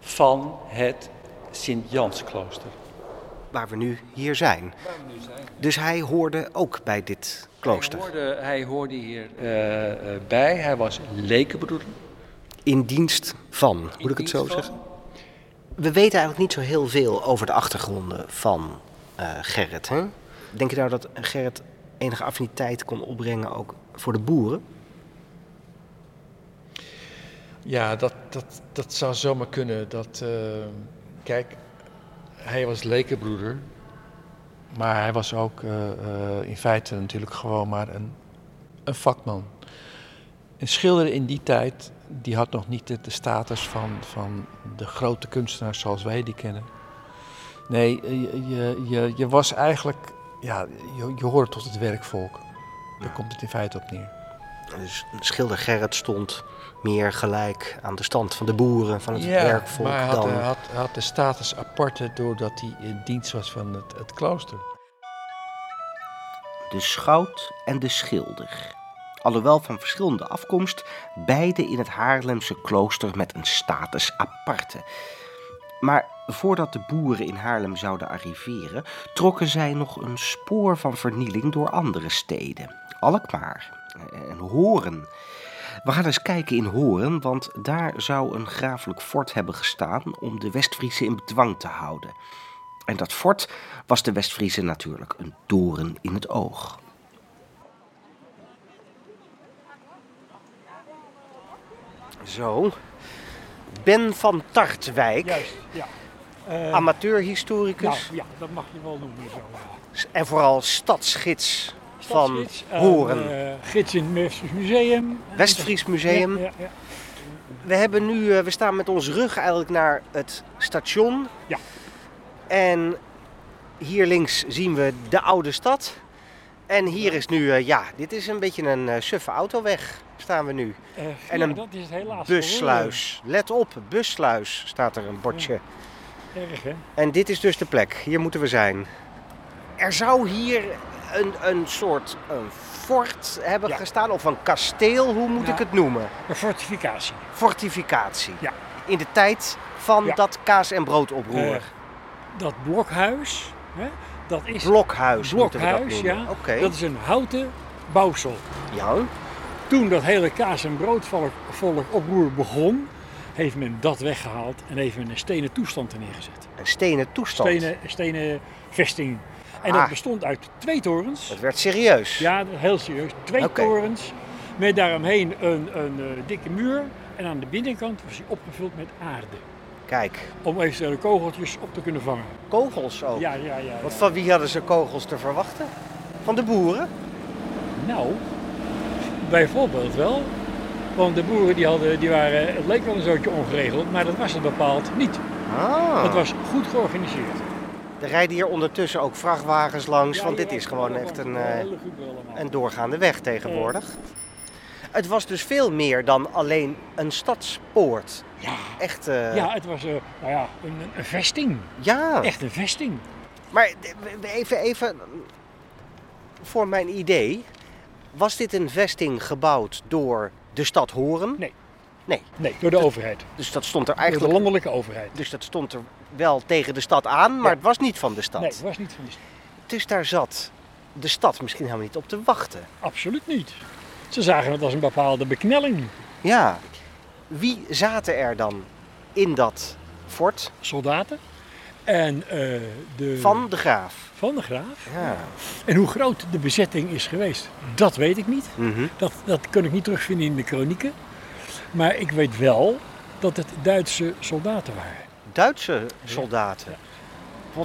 Speaker 6: van het Sint-Jansklooster.
Speaker 2: Waar we nu hier zijn. Dus hij hoorde ook bij dit klooster.
Speaker 6: Hij hoorde, hij hoorde hier eh, eh, bij, hij was lekenbroeder.
Speaker 2: In dienst van, moet ik het zo zeggen? We weten eigenlijk niet zo heel veel over de achtergronden van eh, Gerrit. Hè? Denk je nou dat Gerrit enige affiniteit kon opbrengen ook voor de boeren?
Speaker 7: Ja, dat, dat, dat zou zomaar kunnen. Dat, eh, kijk, hij was lekenbroeder. Maar hij was ook eh, in feite natuurlijk gewoon maar een, een vakman. Een schilder in die tijd, die had nog niet de, de status van, van de grote kunstenaars zoals wij die kennen. Nee, je, je, je, je was eigenlijk, ja, je, je hoorde tot het werkvolk. Daar komt het in feite op neer.
Speaker 2: Dus schilder Gerrit stond meer gelijk aan de stand van de boeren, van het werkvolk
Speaker 7: maar hij had,
Speaker 2: dan...
Speaker 7: hij had, hij had de status aparte doordat hij in dienst was van het, het klooster.
Speaker 2: de schout en de schilder. Alhoewel van verschillende afkomst, beide in het Haarlemse klooster met een status aparte. Maar voordat de boeren in Haarlem zouden arriveren, trokken zij nog een spoor van vernieling door andere steden. Alkmaar en Horen. We gaan eens kijken in Horen, want daar zou een grafelijk fort hebben gestaan om de Westfriese in bedwang te houden. En dat fort was de Westfriese natuurlijk een doren in het oog. Zo. Ben van Tartwijk,
Speaker 8: Juist, ja. Eh,
Speaker 2: amateurhistoricus
Speaker 8: nou, ja, dat mag je wel noemen zo.
Speaker 2: en vooral stadsgids van
Speaker 8: Stadsgids, en,
Speaker 2: Horen.
Speaker 8: eh, gids in het Westfries Museum.
Speaker 2: Westfries Museum.
Speaker 8: Ja, ja, ja.
Speaker 2: We, hebben nu, eh, we staan met ons rug eigenlijk naar het station.
Speaker 8: Ja.
Speaker 2: En hier links zien we de oude stad. En hier is nu, eh, ja, dit is een beetje een eh, suffe autoweg, staan we nu.
Speaker 8: Eh,
Speaker 2: En
Speaker 8: ja,
Speaker 2: een
Speaker 8: dat is het helaas.
Speaker 2: Bussluis. Let op, bussluis staat er een bordje.
Speaker 8: Erg, hè?
Speaker 2: En dit is dus de plek, hier moeten we zijn. Er zou hier een, een soort een fort hebben
Speaker 8: Ja.
Speaker 2: gestaan, of een kasteel, hoe moet ik het noemen?
Speaker 8: Een fortificatie.
Speaker 2: Fortificatie.
Speaker 8: Ja.
Speaker 2: In de tijd van dat kaas- en broodoproer.
Speaker 8: Dat blokhuis, hè, dat is
Speaker 2: Blokhuis, dat
Speaker 8: blokhuis,
Speaker 2: noemen.
Speaker 8: ja. Dat is een houten bouwsel.
Speaker 2: Ja,
Speaker 8: Toen dat hele kaas- en broodvolk volk oproer begon, heeft men dat weggehaald en heeft men een stenen toestand er neergezet.
Speaker 2: een stenen toestand.
Speaker 8: Stenen, stenen vesting. En
Speaker 2: Ah.
Speaker 8: dat bestond uit twee torens.
Speaker 2: Het werd serieus.
Speaker 8: Ja, dat heel serieus. Twee torens met daaromheen een, een eh, dikke muur. En aan de binnenkant was hij opgevuld met aarde.
Speaker 2: Kijk,
Speaker 8: Om eventuele kogeltjes op te kunnen vangen.
Speaker 2: kogels ook.
Speaker 8: Ja, ja, ja.
Speaker 2: Want van wie hadden ze kogels te verwachten? Van de boeren?
Speaker 8: Nou, bijvoorbeeld wel. Want de boeren die hadden, die waren, het leek wel een zootje ongeregeld, maar dat was het bepaald niet.
Speaker 2: Ah.
Speaker 8: Het was goed georganiseerd.
Speaker 2: Er rijden hier ondertussen ook vrachtwagens langs,
Speaker 8: Ja,
Speaker 2: want dit is gewoon echt een, eh, een doorgaande weg tegenwoordig. Het was dus veel meer dan alleen een stadspoort.
Speaker 8: Ja.
Speaker 2: Echt, eh,
Speaker 8: Ja, het was eh, nou ja, een, een vesting.
Speaker 2: ja.
Speaker 8: Echt een vesting.
Speaker 2: Maar even, even voor mijn idee. Was dit een vesting gebouwd door de stad Horen?
Speaker 8: Nee.
Speaker 2: Nee,
Speaker 8: Nee, door de overheid.
Speaker 2: dus dat stond er
Speaker 8: Door de
Speaker 2: eigenlijk...
Speaker 8: landelijke overheid.
Speaker 2: Dus dat stond er wel tegen de stad aan, maar
Speaker 8: Ja.
Speaker 2: het was niet van de stad.
Speaker 8: Nee, het was niet van de stad.
Speaker 2: Dus daar zat de stad misschien helemaal niet op te wachten.
Speaker 8: Absoluut niet. Ze zagen het als een bepaalde beknelling.
Speaker 2: Ja. Wie zaten er dan in dat fort
Speaker 8: Soldaten. En eh, de...
Speaker 2: van de graaf?
Speaker 8: Van de graaf.
Speaker 2: Ja.
Speaker 8: En hoe groot de bezetting is geweest, dat weet ik niet.
Speaker 2: Mhm.
Speaker 8: Dat, dat kan ik niet terugvinden in de kronieken. Maar ik weet wel dat het Duitse soldaten waren.
Speaker 2: Duitse soldaten. Wat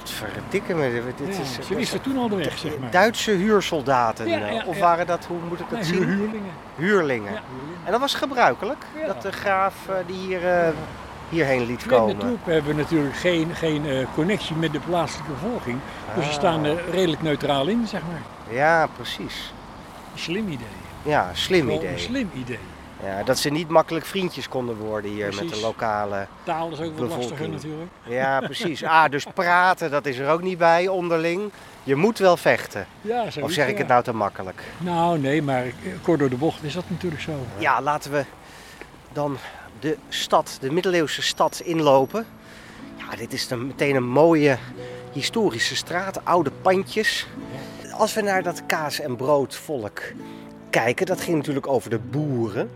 Speaker 2: verdikken me. Dit
Speaker 8: Ja,
Speaker 2: is,
Speaker 8: ze wisten toen al de weg, zeg maar.
Speaker 2: Duitse huursoldaten.
Speaker 8: Ja,
Speaker 2: eh,
Speaker 8: ja,
Speaker 2: of waren dat, hoe moet ik dat
Speaker 8: Nee,
Speaker 2: zien?
Speaker 8: huur- huurlingen.
Speaker 2: Huurlingen. En dat was gebruikelijk, dat de graaf eh, die hier, eh, hierheen liet komen.
Speaker 8: de troepen hebben natuurlijk geen, geen eh, connectie met de plaatselijke bevolking. Dus ze
Speaker 2: Ah.
Speaker 8: staan er redelijk neutraal in, zeg maar.
Speaker 2: Ja, precies.
Speaker 8: Slim idee.
Speaker 2: Ja, slim idee.
Speaker 8: Een slim idee.
Speaker 2: Ja, dat ze niet makkelijk vriendjes konden worden hier met de lokale.
Speaker 8: Taal is ook wat lastiger natuurlijk.
Speaker 2: Ja, precies. Ah, dus praten, dat is er ook niet bij onderling. Je moet wel vechten.
Speaker 8: Ja, zo
Speaker 2: Of zeg ik
Speaker 8: ja.
Speaker 2: het nou te makkelijk?
Speaker 8: Nou, nee, maar kort door de bocht is dat natuurlijk zo.
Speaker 2: Ja, laten we dan de stad, de middeleeuwse stad inlopen. Ja, dit is dan meteen een mooie historische straat, oude pandjes. Als we naar dat kaas- en broodvolk kijken, dat ging natuurlijk over de boeren.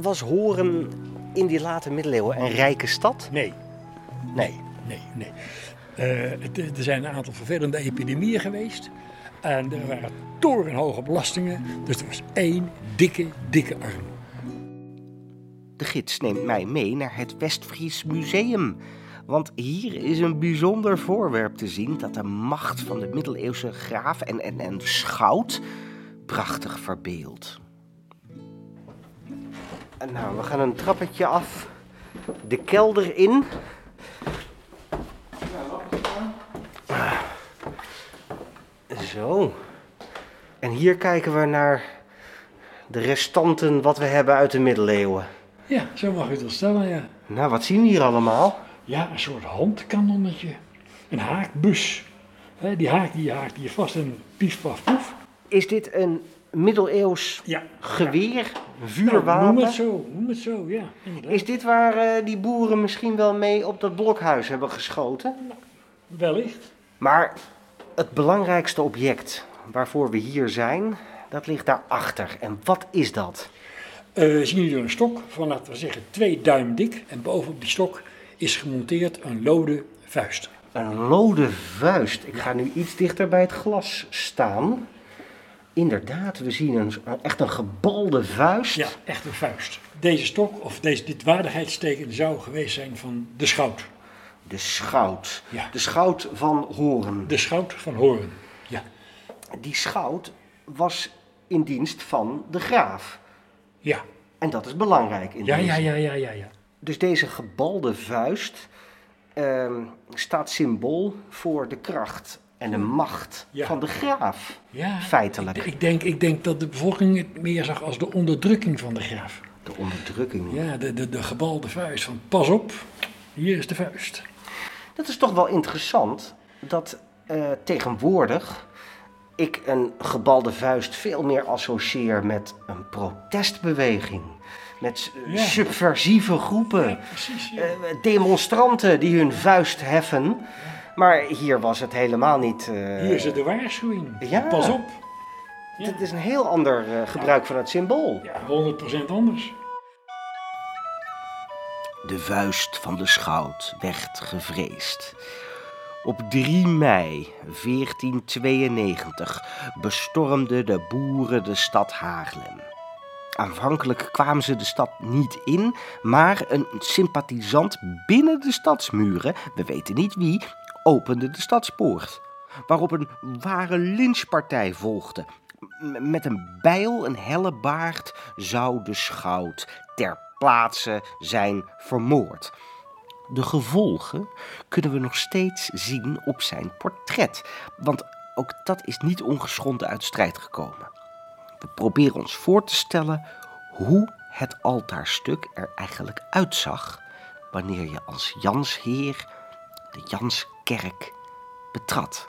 Speaker 2: Was Horen in die late middeleeuwen een rijke stad?
Speaker 8: Nee,
Speaker 2: Nee.
Speaker 8: nee, nee. Eh, het- er zijn een aantal vervelende epidemieën geweest. En er waren torenhoge belastingen. Dus er was één dikke, dikke arm.
Speaker 2: De gids neemt mij mee naar het Westfries Museum. Want hier is een bijzonder voorwerp te zien dat de macht van de middeleeuwse graaf en, en, en schout prachtig verbeeldt. En nou, we gaan een trappetje af, de kelder in. Zo. En hier kijken we naar de restanten wat we hebben uit de middeleeuwen.
Speaker 8: Ja, zo mag u het wel stellen, ja.
Speaker 2: Nou, wat zien we hier allemaal?
Speaker 8: Ja, een soort handkanonnetje. Een haakbus. Die haak die haakt hier vast en pief paf poef.
Speaker 2: Is dit een middeleeuws
Speaker 8: Ja.
Speaker 2: geweer,
Speaker 8: Nou,
Speaker 2: vuurwapen?
Speaker 8: noem het zo, noem het zo, ja. Inderdaad.
Speaker 2: Is dit waar eh, die boeren misschien wel mee op dat blokhuis hebben geschoten?
Speaker 8: Wellicht.
Speaker 2: Maar het belangrijkste object waarvoor we hier zijn, dat ligt daarachter. En wat is dat?
Speaker 8: Eh zien jullie een stok van, laten we zeggen, twee duim dik. En bovenop die stok is gemonteerd een lode vuist.
Speaker 2: Een lode vuist. Ik ga nu iets dichter bij het glas staan. Inderdaad, we zien een, echt een gebalde vuist.
Speaker 8: Ja, echt een vuist. Deze stok, of deze, dit waardigheidsteken, zou geweest zijn van de schout.
Speaker 2: De schout.
Speaker 8: Ja.
Speaker 2: De schout van Horen.
Speaker 8: De schout van Hoorn. Ja,
Speaker 2: Die schout was in dienst van de graaf.
Speaker 8: ja,
Speaker 2: En dat is belangrijk in
Speaker 8: ja,
Speaker 2: deze.
Speaker 8: ja, ja, ja, ja. ja.
Speaker 2: Dus deze gebalde vuist ehm, staat symbool voor de kracht en de macht
Speaker 8: Ja.
Speaker 2: van de graaf.
Speaker 8: ja
Speaker 2: Feitelijk.
Speaker 8: Ik, ik, denk, ik denk dat de bevolking het meer zag als de onderdrukking van de graaf.
Speaker 2: De onderdrukking.
Speaker 8: Ja, de, de, de gebalde vuist van pas op, hier is de vuist.
Speaker 2: Dat is toch wel interessant dat eh, tegenwoordig ik een gebalde vuist veel meer associeer met een protestbeweging. Met
Speaker 8: Ja.
Speaker 2: subversieve groepen.
Speaker 8: Precies,
Speaker 2: eh, demonstranten die hun vuist heffen. Maar hier was het helemaal niet. eh,
Speaker 8: Hier is het de waarschuwing.
Speaker 2: Ja.
Speaker 8: Pas op. Ja.
Speaker 2: Dit is een heel ander eh, gebruik van het symbool.
Speaker 8: Ja, 100% anders.
Speaker 2: De vuist van de schout werd gevreesd. Op 3 mei 1492 bestormden de boeren de stad Haarlem. Aanvankelijk kwamen ze de stad niet in, maar een sympathisant binnen de stadsmuren, we weten niet wie, opende de stadspoort. Waarop een ware lynchpartij volgde. Met een bijl en helle baard zou de schout ter plaatse zijn vermoord. de gevolgen kunnen we nog steeds zien op zijn portret. Want ook dat is niet ongeschonden uit strijd gekomen. We proberen ons voor te stellen hoe het altaarstuk er eigenlijk uitzag wanneer je als Jansheer de Janskerk betrad.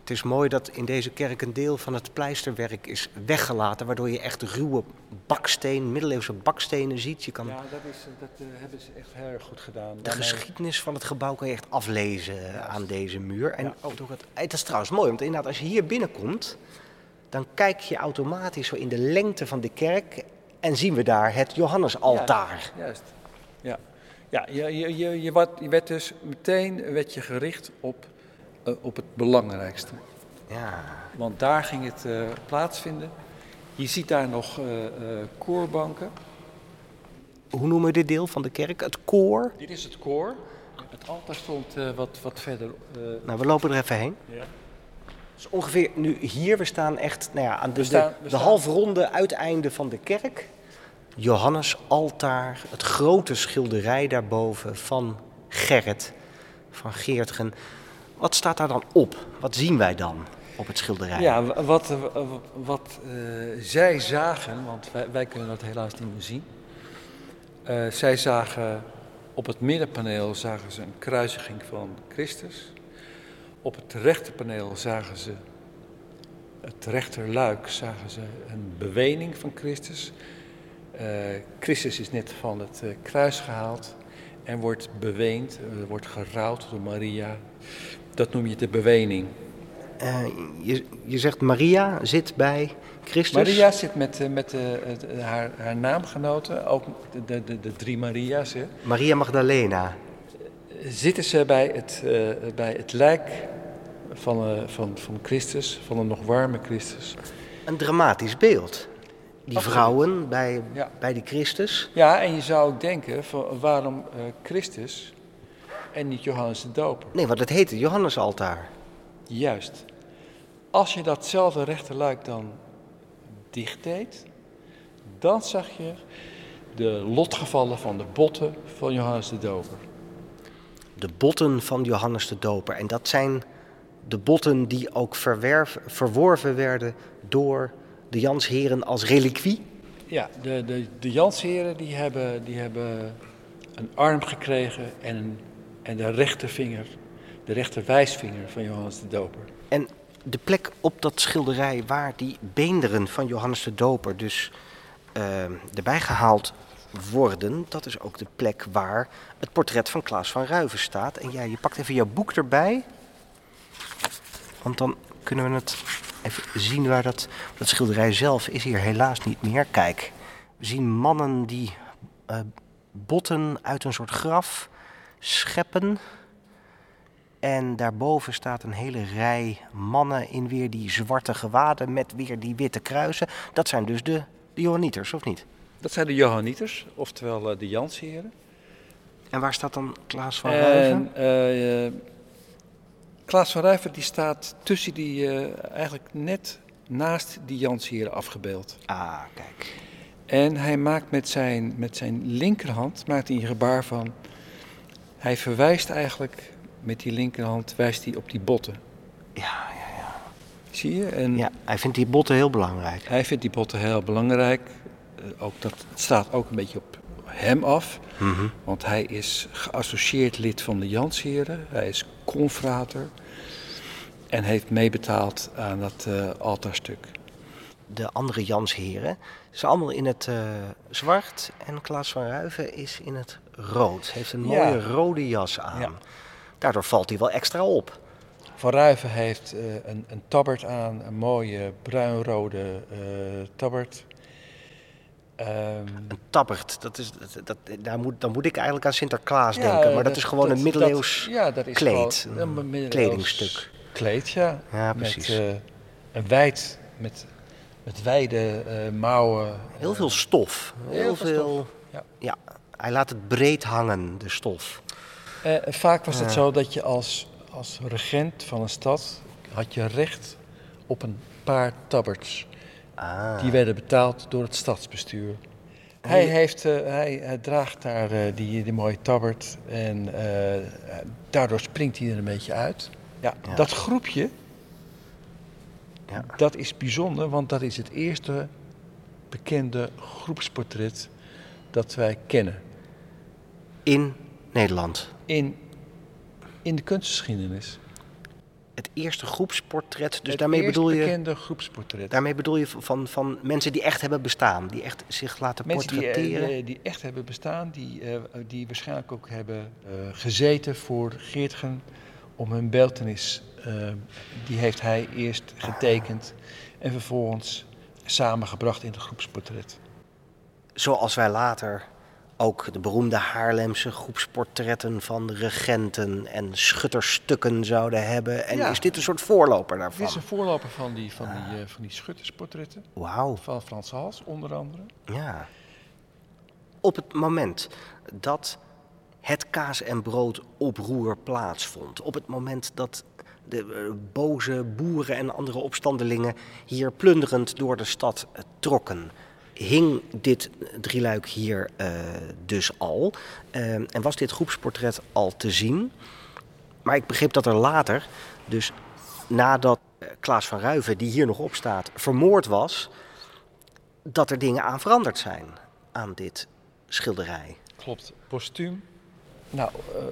Speaker 2: Het is mooi dat in deze kerk een deel van het pleisterwerk is weggelaten, waardoor je echt ruwe baksteen, middeleeuwse bakstenen ziet. Je kan
Speaker 6: Ja, dat, is, dat eh, hebben ze echt heel erg goed gedaan.
Speaker 2: de
Speaker 6: Daarmee-
Speaker 2: geschiedenis van het gebouw kan je echt aflezen aan deze muur. En ook door het, het is trouwens mooi, want inderdaad, als je hier binnenkomt, dan kijk je automatisch zo in de lengte van de kerk en zien we daar het Johannesaltaar.
Speaker 6: Juist. Ja je, je, je, je, werd, je werd dus meteen werd je gericht op, eh, op het belangrijkste.
Speaker 2: Ja.
Speaker 6: Want daar ging het eh, plaatsvinden. Je ziet daar nog eh, koorbanken.
Speaker 2: Hoe noemen we dit deel van de kerk? Het koor?
Speaker 6: Dit is het koor. Het altaar stond wat, wat verder.
Speaker 2: Nou, we lopen er even heen.
Speaker 6: ja.
Speaker 2: Dus ongeveer nu hier, we staan echt nou ja, aan de,
Speaker 6: staan-
Speaker 2: de,
Speaker 6: we
Speaker 2: de
Speaker 6: staan-
Speaker 2: halfronde uiteinde van de kerk. Johannes altaar, het grote schilderij daarboven van Gerrit, van Geertgen. Wat staat daar dan op? Wat zien wij dan op het schilderij?
Speaker 6: Ja, wat, wat eh, zij zagen, want wij, wij kunnen dat helaas niet meer zien. Eh, zij zagen op het middenpaneel zagen ze een kruisiging van Christus. Op het rechterpaneel zagen ze, het rechterluik zagen ze een bewening van Christus. Eh, Christus is net van het eh, kruis gehaald en wordt beweend, eh, wordt gerouwd door Maria. Dat noem je de bewening.
Speaker 2: Je, je zegt Maria zit bij Christus.
Speaker 6: Maria zit met, met haar, haar naamgenoten, ook de, de, de, drie Maria's. Hè.
Speaker 2: Maria Magdalena.
Speaker 6: Zitten ze bij het, bij het lijk van, van, van Christus, van een nog warme Christus.
Speaker 2: Een dramatisch beeld. Die vrouwen bij,
Speaker 6: Ja.
Speaker 2: bij die Christus.
Speaker 6: Ja, en je zou ook denken, van, waarom eh, Christus en niet Johannes de Doper?
Speaker 2: Nee, want het heet het Johannesaltaar.
Speaker 6: Juist. Als je datzelfde rechterluik dan dicht deed, dan zag je de lotgevallen van de botten van Johannes de Doper.
Speaker 2: De botten van Johannes de Doper. En dat zijn de botten die ook verwerf, verworven werden door de Jansheren als reliquie.
Speaker 6: Ja, de, de, de Jansheren die hebben, die hebben een arm gekregen en, en de rechtervinger, de rechterwijsvinger van Johannes de Doper.
Speaker 2: En de plek op dat schilderij waar die beenderen van Johannes de Doper dus eh, erbij gehaald worden, dat is ook de plek waar het portret van Klaas van Ruiven staat. En ja, je pakt even jouw boek erbij, want dan kunnen we het even zien waar dat, dat schilderij zelf is hier helaas niet meer. Kijk, we zien mannen die eh, botten uit een soort graf scheppen. En daarboven staat een hele rij mannen in weer die zwarte gewaden met weer die witte kruisen. Dat zijn dus de, de Johanniters, of niet?
Speaker 6: Dat zijn de Johanniters, oftewel eh, de Jansheren.
Speaker 2: En waar staat dan Klaas van Ruiven?
Speaker 6: En Klaas van Ruiven die staat tussen die, eh, eigenlijk net naast die Jansheren afgebeeld.
Speaker 2: Ah, kijk.
Speaker 6: En hij maakt met zijn, met zijn linkerhand maakt hij een gebaar van. Hij verwijst eigenlijk met die linkerhand wijst hij op die botten.
Speaker 2: Ja, ja, ja.
Speaker 6: Zie je? En
Speaker 2: ja, hij vindt die botten heel belangrijk.
Speaker 6: hij vindt die botten heel belangrijk. Eh, ook dat, staat ook een beetje op hem af.
Speaker 2: Mhm.
Speaker 6: Want hij is geassocieerd lid van de Jansheren. Hij is confrater. En heeft meebetaald aan dat eh altaarstuk.
Speaker 2: De andere Jansheren zijn allemaal in het eh, zwart en Klaas van Ruiven is in het rood. Heeft een mooie
Speaker 6: Ja.
Speaker 2: rode jas aan.
Speaker 6: Ja.
Speaker 2: Daardoor valt hij wel extra op.
Speaker 6: Van Ruiven heeft eh, een, een tabbert aan, een mooie bruinrode eh tabbert. Ehm,
Speaker 2: Een tabbert, dat is, dat, dat, daar moet, dan moet ik eigenlijk aan Sinterklaas
Speaker 6: ja,
Speaker 2: denken. Maar dat, is gewoon een middeleeuws
Speaker 6: ja, dat is
Speaker 2: kleed.
Speaker 6: gewoon
Speaker 2: Een
Speaker 6: middeleeuws
Speaker 2: kledingstuk.
Speaker 6: Kleed, ja.
Speaker 2: Ja,
Speaker 6: Met,
Speaker 2: precies.
Speaker 6: eh, een wijd, met, met wijde eh, mouwen.
Speaker 2: Heel veel stof. Heel,
Speaker 6: heel
Speaker 2: veel.
Speaker 6: veel stof, ja.
Speaker 2: hij laat het breed hangen, de stof.
Speaker 6: Eh, vaak was het zo dat je als, als regent van een stad had je recht op een paar tabberts.
Speaker 2: Ah.
Speaker 6: Die werden betaald door het stadsbestuur. Hij, heeft, eh, hij, hij draagt daar eh, die, die mooie tabbert en eh, daardoor springt hij er een beetje uit. Ja,
Speaker 2: Ja.
Speaker 6: Dat groepje,
Speaker 2: Ja.
Speaker 6: dat is bijzonder, want dat is het eerste bekende groepsportret dat wij kennen
Speaker 2: In Nederland.
Speaker 6: in, in de kunstgeschiedenis.
Speaker 2: Het eerste groepsportret, dus
Speaker 6: Het
Speaker 2: daarmee bedoel, je,
Speaker 6: bekende groepsportret.
Speaker 2: daarmee bedoel je van, van mensen die echt hebben bestaan, die echt zich laten
Speaker 6: Mensen die, eh,
Speaker 2: portretteren.
Speaker 6: die, die echt hebben bestaan, die, eh, die waarschijnlijk ook hebben eh, gezeten voor Geertgen om hun beeltenis. eh, die heeft hij eerst getekend en vervolgens samengebracht in het groepsportret.
Speaker 2: Zoals wij later ook de beroemde Haarlemse groepsportretten van regenten en schutterstukken zouden hebben. En
Speaker 6: Ja.
Speaker 2: is dit een soort voorloper
Speaker 6: Dit
Speaker 2: daarvan?
Speaker 6: is een voorloper van die, van die, eh, van die schuttersportretten,
Speaker 2: Wauw.
Speaker 6: van Frans Hals onder andere.
Speaker 2: Ja. Op het moment dat het kaas- en brood oproer plaatsvond, op het moment dat de eh, boze boeren en andere opstandelingen hier plunderend door de stad eh, trokken, hing dit drieluik hier eh, dus al. Eh, en was dit groepsportret al te zien. Maar ik begreep dat er later, dus nadat eh, Klaas van Ruiven, die hier nog op staat, vermoord was, dat er dingen aan veranderd zijn aan dit schilderij.
Speaker 6: Klopt, postuum. Nou, eh,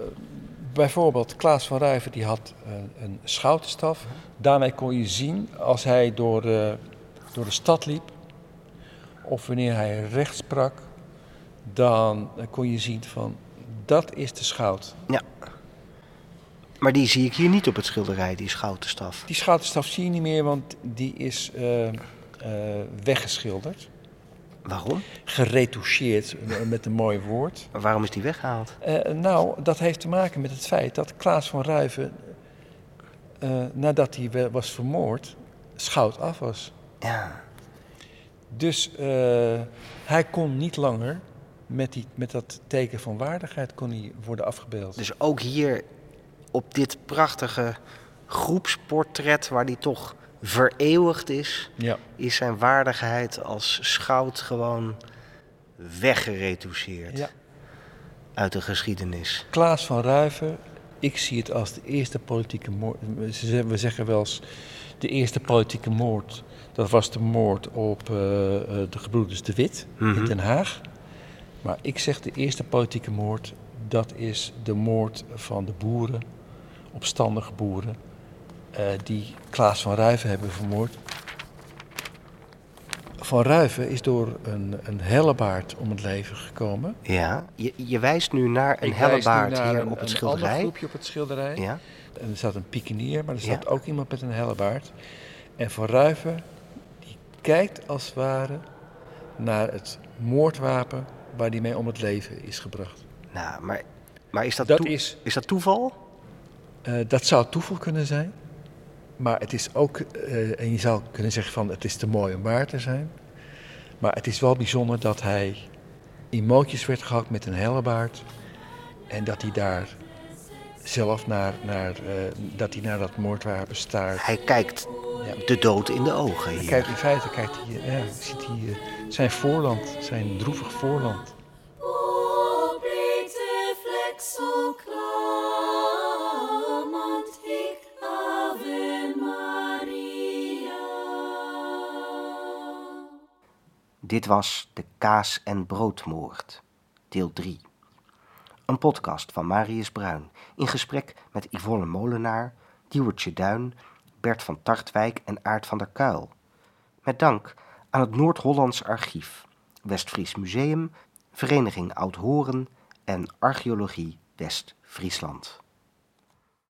Speaker 6: bijvoorbeeld Klaas van Ruiven die had een, een schoutenstaf. Daarmee kon je zien als hij door, eh, door de stad liep of wanneer hij recht sprak, dan kon je zien van dat is de schout.
Speaker 2: Maar die zie ik hier niet op het schilderij, die schoutenstaf.
Speaker 6: Die schoutenstaf zie je niet meer, want die is eh, eh, weggeschilderd,
Speaker 2: Waarom?
Speaker 6: geretoucheerd eh, met een mooi woord.
Speaker 2: Maar waarom is die weggehaald?
Speaker 6: Eh, nou, dat heeft te maken met het feit dat Klaas van Ruiven, nadat hij was vermoord, schout af was.
Speaker 2: Ja.
Speaker 6: Dus eh, hij kon niet langer met, die, met dat teken van waardigheid kon hij worden afgebeeld.
Speaker 2: Dus ook hier op dit prachtige groepsportret, waar die toch vereeuwigd is,
Speaker 6: Ja.
Speaker 2: is zijn waardigheid als schout gewoon weggeretoucheerd
Speaker 6: Ja.
Speaker 2: uit de geschiedenis.
Speaker 6: Klaas van Ruiven, ik zie het als de eerste politieke moord. We zeggen wel eens de eerste politieke moord. Dat was de moord op eh, eh, de gebroeders De Wit in
Speaker 2: Mhm.
Speaker 6: Den Haag. Maar ik zeg de eerste politieke moord, dat is de moord van de boeren, opstandige boeren, eh, die Klaas van Ruiven hebben vermoord. Van Ruiven is door een, een hellebaard om het leven gekomen.
Speaker 2: Ja, je, je wijst nu naar een
Speaker 6: Ik
Speaker 2: hellebaard
Speaker 6: naar
Speaker 2: hier
Speaker 6: een-
Speaker 2: op het
Speaker 6: Een
Speaker 2: schilderij.
Speaker 6: ander groepje op het schilderij.
Speaker 2: Ja.
Speaker 6: En er staat een pikenier, maar er staat
Speaker 2: Ja.
Speaker 6: ook iemand met een hellebaard. En Van Ruiven, kijkt als het ware naar het moordwapen waar die mee om het leven is gebracht.
Speaker 2: Nou, maar, maar is dat,
Speaker 6: Dat
Speaker 2: toe-
Speaker 6: is,
Speaker 2: is dat toeval?
Speaker 6: eh, dat zou toeval kunnen zijn. Maar het is ook, eh, en je zou kunnen zeggen van het is te mooi om waar te zijn. Maar het is wel bijzonder dat hij in mootjes werd gehakt met een hellebaard. En dat hij daar zelf naar, naar, eh, dat hij naar dat moordwapen staart.
Speaker 2: Hij kijkt
Speaker 6: Ja.
Speaker 2: de dood in de ogen hier.
Speaker 6: Kijk, in feite kijkt hij, ja, ziet hij eh, zijn voorland, zijn droevig voorland.
Speaker 2: Dit was de Kaas- en Broodmoord, deel 3. Een podcast van Marius Bruin in gesprek met Yvonne Molenaar, Diewertje Duin, Bert van Tartwijk en Aart van der Kuil. Met dank aan het Noord-Hollands Archief, Westfries Museum, Vereniging Oud-Horen en Archeologie West-Friesland.